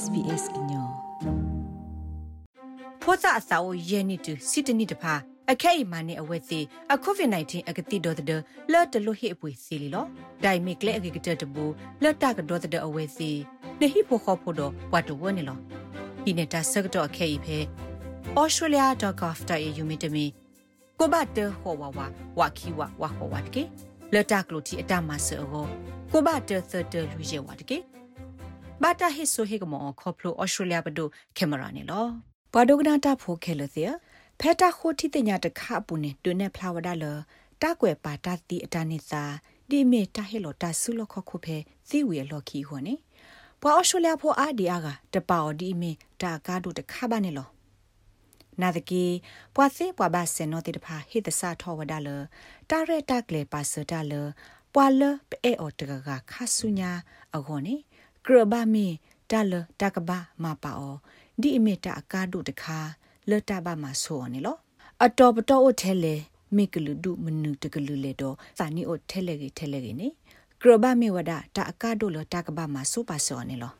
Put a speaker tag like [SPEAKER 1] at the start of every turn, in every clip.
[SPEAKER 1] SBS ညောဖောစာအစာအိုယဲနီတူစီတနီတဖာအခဲအီမာနေအဝဲစီအကိုဗစ် -19 အကတိဒေါ်တဲ့လော်တလို့ဟိအပွေစီလီလောဒိုင်မီကလေအကကတတဘူလော်တာကဒေါ်တဲ့အဝဲစီနေဟိဖိုခေါဖိုတော့ဝတ်တဝနေလောဒီနေတာဆက်တော့အခဲအီဖဲ australia.gov.au မီတမီကိုဘတ်တဟောဝဝဝခီဝဝဟောဝတ်ကေလော်တာကလိုတီအတမဆောကိုဘတ်တသတလူရဲဝတ်ကေ ဘာတာဟစ်ဆိုဟေကမောခေါပလိုဩစတြေးလျဘဒိုကင်မရာနေလောဘာဒိုကနာတာဖိုခဲလစီဖဲတာခိုတီတညာတခအပူနေတွနေဖလာဝဒါလတာကွယ်ပါတာတီအတနိစာဒီမေတာဟေလောတာဆုလခခုဖဲသီဝီလော်ခီဟောနေပွာဩစတြေးလျဖိုအာဒီအာကတပါော်ဒီမေတာကားတို့တခပါနေလောနာဒကီပွာစေပွာဘဆေနိုတိတဖာဟိတဆာထောဝဒါလတာရဲတာကလေပါစတာလပွာလပေအော်တကကခါဆုညာအခေါ်နေ ကရဘာမီတာလတကဘာမပါအောဒီအမီတာအကားတို့တခါလတဘာမဆိုနေလောအတော်ပတော်အထဲလေမိကလူဒုမနုတကလူလေတော့စာနီအိုထဲလေကြီးထဲလေကြီးနေကရဘာမီဝဒတာအကားတို့လတကဘာမဆိုပါစောနေလော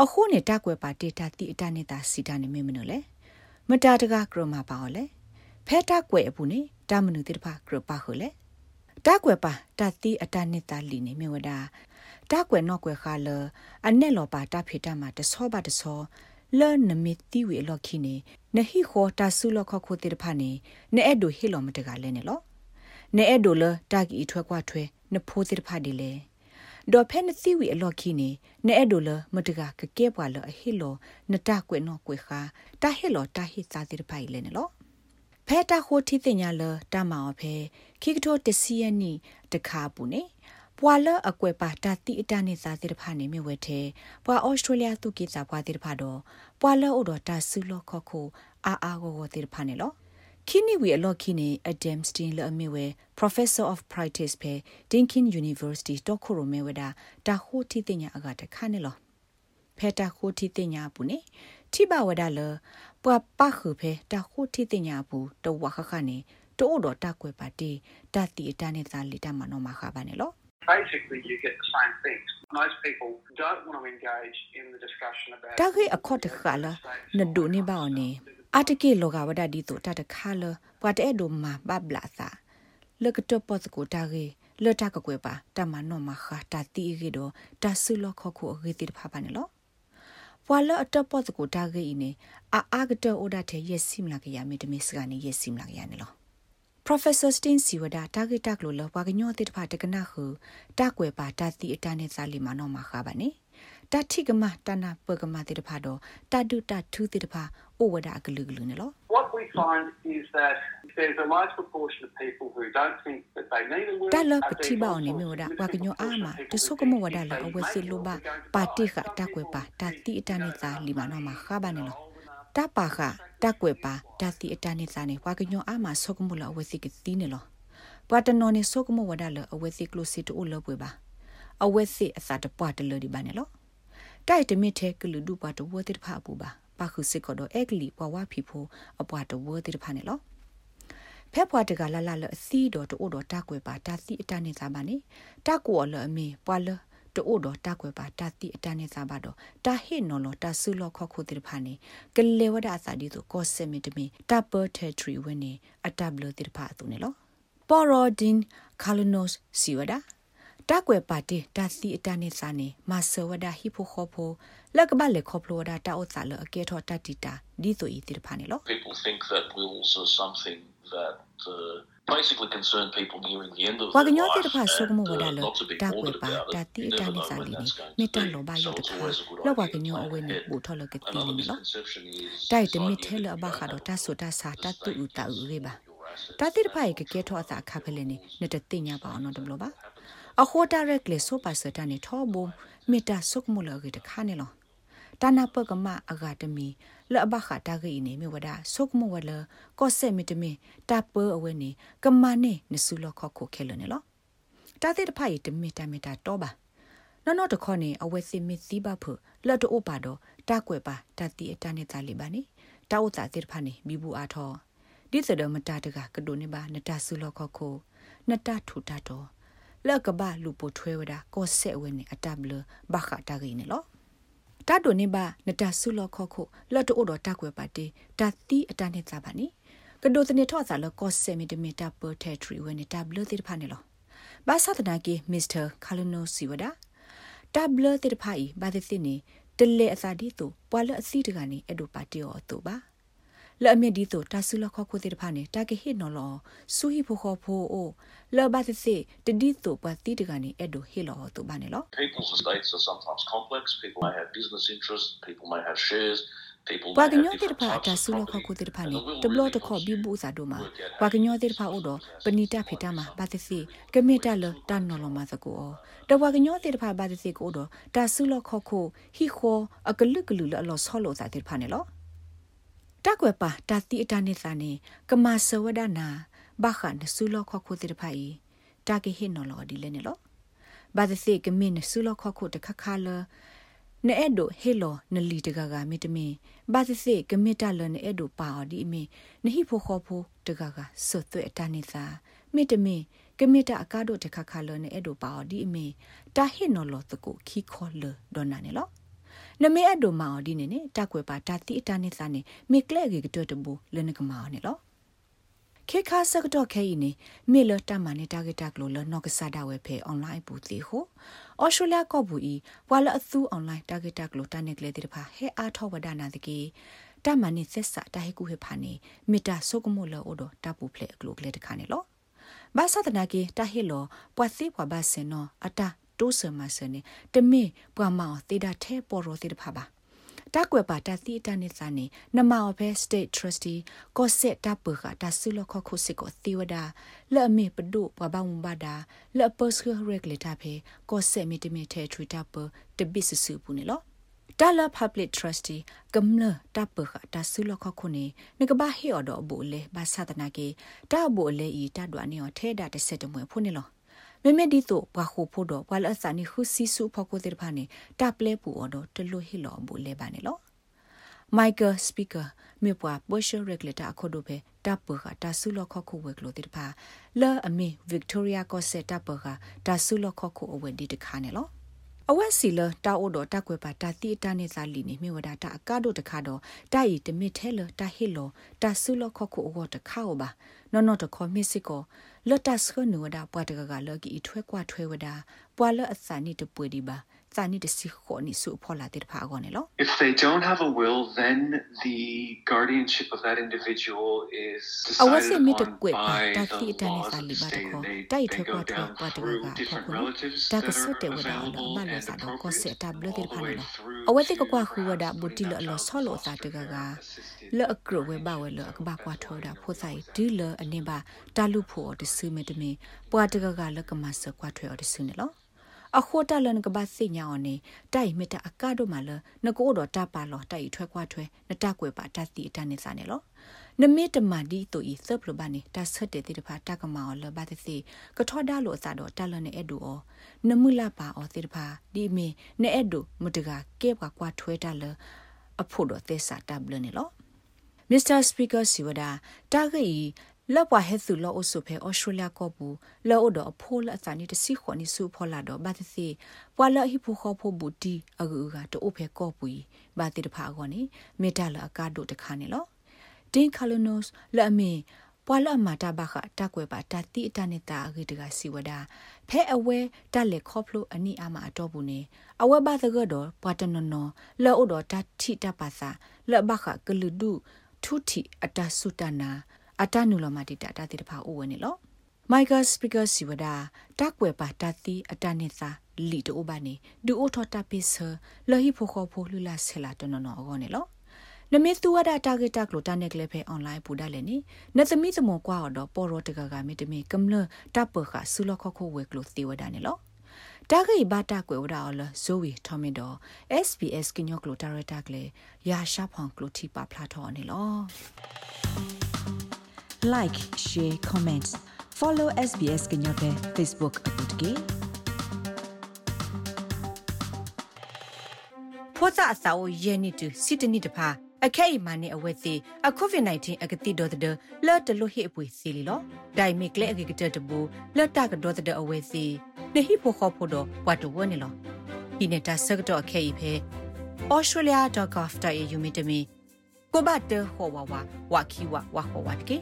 [SPEAKER 1] အခုနေတာကွယ်ပါတေတာတိအတနေတာစီတာနေမင်းမနော်လေမတာတကကရမပါော်လေဖဲတာကွယ်အပူနေတာမနုတိတဖကရပါဟိုလေတာကွယ်ပါတတိအတနေတာလီနေမြဝဒါ တာကွယ်နော်ကွယ်ခါလအနဲ့လောပါတာဖေတာမှာတဆောပါတဆောလဲနမီတီဝေလော်ခိနေနဟိခောတာဆုလခခိုတေတဖာနေနဲအဲ့ဒိုဟီလောမတကလဲနေလောနဲအဲ့ဒိုလတာကီထွဲကွာထွဲနဖိုးတေတဖာဒီလေဒေါ်ဖဲနစီဝီအလော်ခိနေနဲအဲ့ဒိုလမတကကကဲပွာလအဟီလောနတကွယ်နော်ကွယ်ခါတာဟီလောတာဟိစာတေတဖာလဲနေလောဖဲတာခိုတီတင်ညာလတာမောင်ဖဲခိကတိုတစီယနီတခါပူနေ ပွာလအကွယ်ပါတာတိအတနေစာစစ်တဖာနေမြဝဲတဲ့ပွာဩစတြေးလျသူကိစာပွာတိတဖာတော့ပွာလအိုတော့တာဆူလခခုအာအာကိုကိုတိတဖာနေလောခိနီဝီအလော့ခိနေအဒမ်စတင်လအမေဝဲ Professor of Practice ပဲ Dinkin University တော့ခိုရိုမဲဝဒါတာဟိုတီတင်ညာအကတခါနေလောဖဲတာဟိုတီတင်ညာပူနေထိပါဝဒါလပွာပခုဖဲတာဟိုတီတင်ညာပူတော့ဝခခနေတိုးတော့တာကွယ်ပါတီတာတီအတနဲ့စာလီတမနောမခပါနေလော
[SPEAKER 2] basically you get the same things. Most people don't want to engage in the discussion about
[SPEAKER 1] တခေအခော့တခါလာနဒိုနေပါအောင်နေအတကေလောကဝဒဒီတိုတတခါလပွာတဲ့ဒိုမာဘဘလာသာလကတော့ပတ်ကိုတာကေလတကကွယ်ပါတမနောမခတာတီရီဒိုတဆူလခခုအဂေတိဖာပါနေလောပွာလအတပတ်ကိုတာကေနေအာအာကတောဒတဲ့ယက်စီမလာကရမေတမစ်ကနေယက်စီမလာကရနေလော Professor Stin Siwada target tak lo lo wa gnyo te tpha te kana khu ta kwe pa ta ti ata ne sa li ma no ma kha ba ne ta thi kama ta na pwe kama te tpha do ta du ta thu te tpha o wada glu glu ne lo
[SPEAKER 2] What we find is that there's a large proportion of people who don't think that they need a will.
[SPEAKER 1] တာလပတိပါနေမြဝဒဝကညောအာမတဆုကမဝဒလာအဝစီလိုပါပါတိခတာကွယ်ပါတာတိအတနေစာလီမနောမှာခါပါနေလော တပါခတကွယ်ပါတတိအတနေစာနေဝါကညောအာမဆုကမလအဝစီကတိနေလောပဝတနောနေဆုကမဝဒလအဝစီကလိုစီတိုလပွေပါအဝစီအစာတပွားတလဒီပါနေလောတိုက်တမစ်ထဲကလူဒူပါတဝတိတဖာပူပါပါခုစစ်ကတော့အက်ကလီပွားဝါဖီဖိုအပွားတဝတိတဖာနေလောဖက်ဖွာတကလာလာလအစီတော်တိုးတော်တကွယ်ပါတာစီအတနေစာပါနေတကွော်လအမေပွာလ တိုးတော်တကွယ်ပါတာတိအတနေစာပါတော့တာဟိနော်လတာဆူလခခုတိဖာနေကလေဝဒအစာဒီဆိုကောဆမီတမီတပ်ပတ်ထထရီဝင်းနေအတပ်ဘလတိဖာသူနေလောပေါ်ရိုဒင်ကာလနိုစ်စီဝဒါတာကွယ်ပါတီတာစီအတနေစာနေမဆဝဒဟီဖိုခေါဖိုလက်ကဘလေခေါပလိုဒါတာဥစာလအကေထောတတီတာဒီဆိုဤတိဖာနေလော
[SPEAKER 3] People think that wills are something that uh, basically concern people nearing the end of
[SPEAKER 1] ဝါက
[SPEAKER 3] their
[SPEAKER 1] ညောတိတ
[SPEAKER 3] life
[SPEAKER 1] ဖာဆုကမဝ
[SPEAKER 3] and
[SPEAKER 1] ဒါ
[SPEAKER 3] uh,
[SPEAKER 1] လ
[SPEAKER 3] not to be
[SPEAKER 1] တာကွယ်
[SPEAKER 3] bothered
[SPEAKER 1] ပါ
[SPEAKER 3] about
[SPEAKER 1] တာ
[SPEAKER 3] it.
[SPEAKER 1] တိ
[SPEAKER 3] You
[SPEAKER 1] အတ
[SPEAKER 3] never
[SPEAKER 1] နေ
[SPEAKER 3] know
[SPEAKER 1] စာလီ
[SPEAKER 3] when
[SPEAKER 1] နေ
[SPEAKER 3] that's going
[SPEAKER 1] မေတ္တာ
[SPEAKER 3] to
[SPEAKER 1] လောဘ
[SPEAKER 3] be.
[SPEAKER 1] ယ
[SPEAKER 3] So
[SPEAKER 1] တ
[SPEAKER 3] it's
[SPEAKER 1] ခါ
[SPEAKER 3] always a good
[SPEAKER 1] လောက်ဝါ
[SPEAKER 3] idea
[SPEAKER 1] က
[SPEAKER 3] to
[SPEAKER 1] ညော
[SPEAKER 3] plan
[SPEAKER 1] အဝဲနေ
[SPEAKER 3] ahead.
[SPEAKER 1] ဘူထော်လကတိ
[SPEAKER 3] Another
[SPEAKER 1] နေလော
[SPEAKER 3] misconception is
[SPEAKER 1] တိုက်တမီ
[SPEAKER 3] this
[SPEAKER 1] ထဲလ
[SPEAKER 3] idea
[SPEAKER 1] အ
[SPEAKER 3] that
[SPEAKER 1] ဘ
[SPEAKER 3] you
[SPEAKER 1] ခါ
[SPEAKER 3] don't
[SPEAKER 1] တော့
[SPEAKER 3] have
[SPEAKER 1] တ
[SPEAKER 3] to
[SPEAKER 1] ဆူတဆာ တတူဥတာဥရေပါ
[SPEAKER 3] your
[SPEAKER 1] တာ
[SPEAKER 3] assets
[SPEAKER 1] တိတဖိုင်ကကဲထောအစာခါဖလဲနေနဲ့တတိညာပါအောင်တော့ဘလို့ပါအခေါ်တာရက်လေဆိုပါစတာနေထောဘုံမေတာဆုကမလကေတခါနေလောတာနာပကမအဂါတမီလအဘခတာဂိနေမြဝဒဆုကမဝလကောဆေမီတမီတာပအဝဲနေကမနေနဆူလခခုခဲလနေလောတာတိတဖိုင်တမီတမီတာတော့ပါနော်နော်တခေါနေအဝဲစီမီစီပါဖလတ်တိုပါတော့တာကွယ်ပါတတိအတနဲ့တာလီပါနေတာဥတာတိတဖာနေဘီဘူးအားထောဒီစဒမတာတကကဒိုနေပါနတာဆူလခခုနတာထူတာတော့လက်ကဘာလူပိုထွဲဝဒကောဆက်ဝဲနေအတဘလဘခတာဂိနေလော တာတိုနေပါနတဆုလခခုလတ်တိုတော်တက်ွယ်ပါတီတာတီအတန်းနေစားပါနီကဒိုတနေထော့စားလကောဆယ်မီတမီတာပေါ်တက်ထရီဝနေတာဘလတိဖာနေလောဘာသာတနာကီမစ္စတာကာလနိုစီဝဒါတာဘလတိဖာဤဘာသစ်နေတလေအစာဒီတူပွာလအစီတကနေအဒိုပါတီော်တူပါ လဲ့မြဒီတူတာဆူလခခုတိဖာနေတာကေဟိနော်လောဆူဟိဖိုခေါဖိုအိုလဲ့ဘာသစ်တဒီတူပါတီတကနေအဒိုဟိလောတူပါနေလော
[SPEAKER 3] People's estates are sometimes complex people may have business interests people may have shares
[SPEAKER 1] ဝါကညောတိတဖာအတဆူလခခုတိတဖာနေတဘလတခေါ်ဘီဘူးစာဒိုမှာဝါကညောတိတဖာအိုတော့ပဏိတဖေတမှာဘာသစီကမေတလတန်နော်လမစကိုတဝါကညောတိတဖာဘာသစီကိုတော့တဆူလခခုဟီခောအကလုကလူလလောဆောလောစာတိတဖာနေလောတ က်ွယ်ပါတတိအတနေစာနေကမဆဝဒနာဘာခန်ဆူလခခုတိတဖာဤတာကေဟိနော်လောဒီလဲနေလောဘာသစီကမင်းဆူလခခုတခခါလောနဲ့အဲ့ဒိုဟေလောနလီတကကမီတမင်ဘာစစ်စစ်ကမီတလနဲ့အဲ့ဒိုပါဒီအမီနဟိဖိုခေါဖိုတကကဆွတ်သွဲ့တနိစာမီတမင်ကမီတအကားတို့တခခလနဲ့အဲ့ဒိုပါဒီအမီတာဟိနော်လောတကုခီခေါ်လဒေါ်နာနေလော နမေအဒိုမာဒီနေနေတက်ွယ်ပါတာတိအတနိစာနေမိကလက်ကေကတော်တဘူလနကမာနေလောခေခါစကတော့ခဲရင်မေလတမနေတာဂက်တက်လို့လနော့ကစားတာဝဲဖဲအွန်လိုင်းပူတီဟိုအော်စတြေးလျကော့ဘူးဤဝါလအသူအွန်လိုင်းတာဂက်တက်လို့တနက်ကလေးတိဖာဟဲအားထောဝဒနာတကေတမနိဆက်စာတာဟေကူဟေဖာနေမီတာဆုကမိုလအိုဒတာပူဖလေကလိုကလေးတခါနေလောဘာသာတနာကေတာဟေလောပွာစီပွာဘဆင်နောအတာ တိုးဆမဆနေတမေပွာမောတေတာထဲပေါ်ရောတေတဖာပါတာကွယ်ပါတသီတနိစနေနမောဖဲ state trustee ကိုဆက်တပခတာဆုလခခုစစ်ကိုသီဝဒလဲ့မေပဒုပဘဝဘဒါလဲ့ပစခရက်လက်တာဖဲကိုဆက်မီတမီထဲထရီတာပတဘစ်စုပူနေလောတာလာ public trustee ကမ္လတာပခတာဆုလခခုနေနကဘာဟီအော်ဒဘူလေဘာသာတနာကေတာဘူလေဤတာဒွာနေော်ထဲတာတဆက်တမွေဖုန်နေလော မေမေဒီတိုဘွာခိုဖို့တော့ဘွာလအစနီခုစီဆူဖကိုတဲ့ဖာနေတပ်လဲပူအော်တော့တလူဟီလောဘူလဲပါနေလောမိုက်ကယ်စပီကာမြေပွားဘောရှယ်ရက်လက်တာအခုတို့ပဲတပ်ပကတာဆူလခခုဝဲကလို့တဲ့ဖာလာအမီဗစ်တိုးရီယာကောဆက်တပ်ပကတာဆူလခခုအဝဲဒီတခါနေလောအဝက်စီလတာအိုဒတာကွယ်ပါတာတိတာနေစာလီနေမြေဝဒတာအကားတို့တခါတော့တာဤတမစ်ထဲလတာဟီလောတာဆူလခခုအောတခါဘာနော်နော်တခေါ်မစ်စစ်ကို လတ်တဆခနဝဒပွားတကကလကီထွဲကွာထွဲဝဒပွာလအစနိတပွေဒီဘာစာနိတစီခေါနိစုဖောလာတဲ့ဖာကောနေလော
[SPEAKER 4] If they don't have a will then the guardianship of that individual is
[SPEAKER 1] အဝစ
[SPEAKER 4] decided
[SPEAKER 1] မီတ
[SPEAKER 4] on
[SPEAKER 1] ကွေပါ
[SPEAKER 4] by
[SPEAKER 1] တာ
[SPEAKER 4] the
[SPEAKER 1] တိတန်
[SPEAKER 4] laws
[SPEAKER 1] စာ
[SPEAKER 4] of
[SPEAKER 1] လီ
[SPEAKER 4] the
[SPEAKER 1] ဘာတ
[SPEAKER 4] state
[SPEAKER 1] ခေါ
[SPEAKER 4] and they,
[SPEAKER 1] တိုက်
[SPEAKER 4] they
[SPEAKER 1] ထွဲ
[SPEAKER 4] go
[SPEAKER 1] ကွာထွဲ
[SPEAKER 4] down
[SPEAKER 1] ကွာတက
[SPEAKER 4] through
[SPEAKER 1] က
[SPEAKER 4] different
[SPEAKER 1] ခေါ
[SPEAKER 4] relatives
[SPEAKER 1] တာ
[SPEAKER 4] that
[SPEAKER 1] ကစ
[SPEAKER 4] are
[SPEAKER 1] တဲ့ဝဒါလ
[SPEAKER 4] available
[SPEAKER 1] ဘာလ
[SPEAKER 4] and
[SPEAKER 1] စာတော့ကော
[SPEAKER 4] appropriate
[SPEAKER 1] ဆက်တာဘလ
[SPEAKER 4] all
[SPEAKER 1] တဲ့
[SPEAKER 4] the
[SPEAKER 1] ဖာ
[SPEAKER 4] way
[SPEAKER 1] နော်
[SPEAKER 4] through
[SPEAKER 1] အဝတိက
[SPEAKER 4] to
[SPEAKER 1] ကွာခူဝဒ
[SPEAKER 4] perhaps
[SPEAKER 1] ဘူတီ
[SPEAKER 4] putting
[SPEAKER 1] လ
[SPEAKER 4] that
[SPEAKER 1] လ
[SPEAKER 4] child
[SPEAKER 1] ဆော
[SPEAKER 4] in
[SPEAKER 1] လောစာတ
[SPEAKER 4] foster
[SPEAKER 1] က
[SPEAKER 4] care
[SPEAKER 1] က
[SPEAKER 4] or assisted
[SPEAKER 1] လအကရဝဲဘဝဲလအကဘာကွာထောတာဖိုဆိုင်ဒီလအနေပါတာလူဖို့တဆူမတမီပွားတကကလကမဆကွာထွဲော်တဆူနေလောအခိုတလန်ကဘာစိညာအောင်နေတိုက်မီတာအကားတို့မှလနကိုတော့တပါလောတိုက်ထွဲကွာထွဲနတကွယ်ပါတတိအတနေစားနေလောနမေတမဒီတူဤသပလဘနေတဆတ်တဲ့တိတဖာတကမောလဘတ်စီကထောဒါလို့အစားတော့တလနဲ့အဲ့ဒူအောနမူလာပါအောတိတဖာဒီမီနဲ့အဲ့ဒူမတကကဲကွာကွာထွဲတလအဖို့တော့သက်စာတဘလနေလော Mr. Speaker Siwada တာဂီလောပွားဟဲသူလောအဆုဖဲဩစတြေးလျကောဘူးလောအတော့အဖိုးလအစနီတစီခွန်နီစုဖောလာတော့ဘာသစီပွာလဟိဖိုခောဖိုဘူးတီအကူကတိုးဖဲကောပူဘာတိတဖာကောနိမေတ္တာလအကားတို့တခါနေလောတင်းကာလိုနိုစ်လအမီပွာလအမတာဘခတာကွယ်ပါတတိအတနေတာအဂိတကစီဝဒဖဲအဝဲတက်လက်ခေါဖလိုအနိအမအတော့ဘူးနေအဝဲဘာသကတော့ပွာတနနောလောအတော့တတိတပါစာလဘခကလူဒု ထုတီအတဆုတနာအတနုလမတိတာတတိတဖာဥဝနေလောမိုက်ကယ်စပီကာစီဝဒတက်ွယ်ပါတတိအတနေစာလီတိုဘာနေဒူအိုထတာပစ်ဆလောဟိဖိုခိုဖိုလူလာဆလာတနနောအောနေလောနမေသူဝဒတာဂက်တက်လိုတာနက်ကလေးဖေအွန်လိုင်းပူဒါလည်းနိနသမီသမကွာတော့ပေါ်ရတကကမီတမီကမ္လတပ်ပခဆူလခခဝဲကလိုသီဝဒနေလော တာဂိဘာတာကွယ်ဝဒါအလဇိုဝီထမင်တော့ SBS ကညောကလိုတာရတာကလေးရာရှာဖောင်ကလိုတီပါဖလာထောနေလော
[SPEAKER 5] like share comment follow SBS ကညောပဲ Facebook အပုတ်ကေ
[SPEAKER 1] ဖောစာအစာကိုယဲနေတူစစ်တနိတဖာ အခဲအမနဲ့အဝဲစီအကိုဗစ် -19 အကတိတော်တဲ့လော်တလူဟိအပွေစီလီလောဒိုင်မီကလေအကကတတဘူလော်တာကတော်တဲ့အဝဲစီနဟိဖို့ခေါ်ဖို့တော့ဘတ်တဝနေလောဒီနေတာဆက်တော့အခဲအဖဲ australia.gov.au မြင့်တမီကိုဘတ်တဟောဝဝဝခီဝဝဟောဝတ်ကေ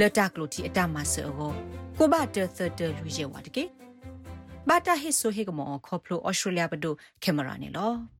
[SPEAKER 1] လော်တာကလူတီအတမဆောကိုဘတ်တသတလူရဲဝတ်ကေဘာတာဟိဆိုဟေကမောခေါဖလို australia ဘဒုကင်မရာနေလော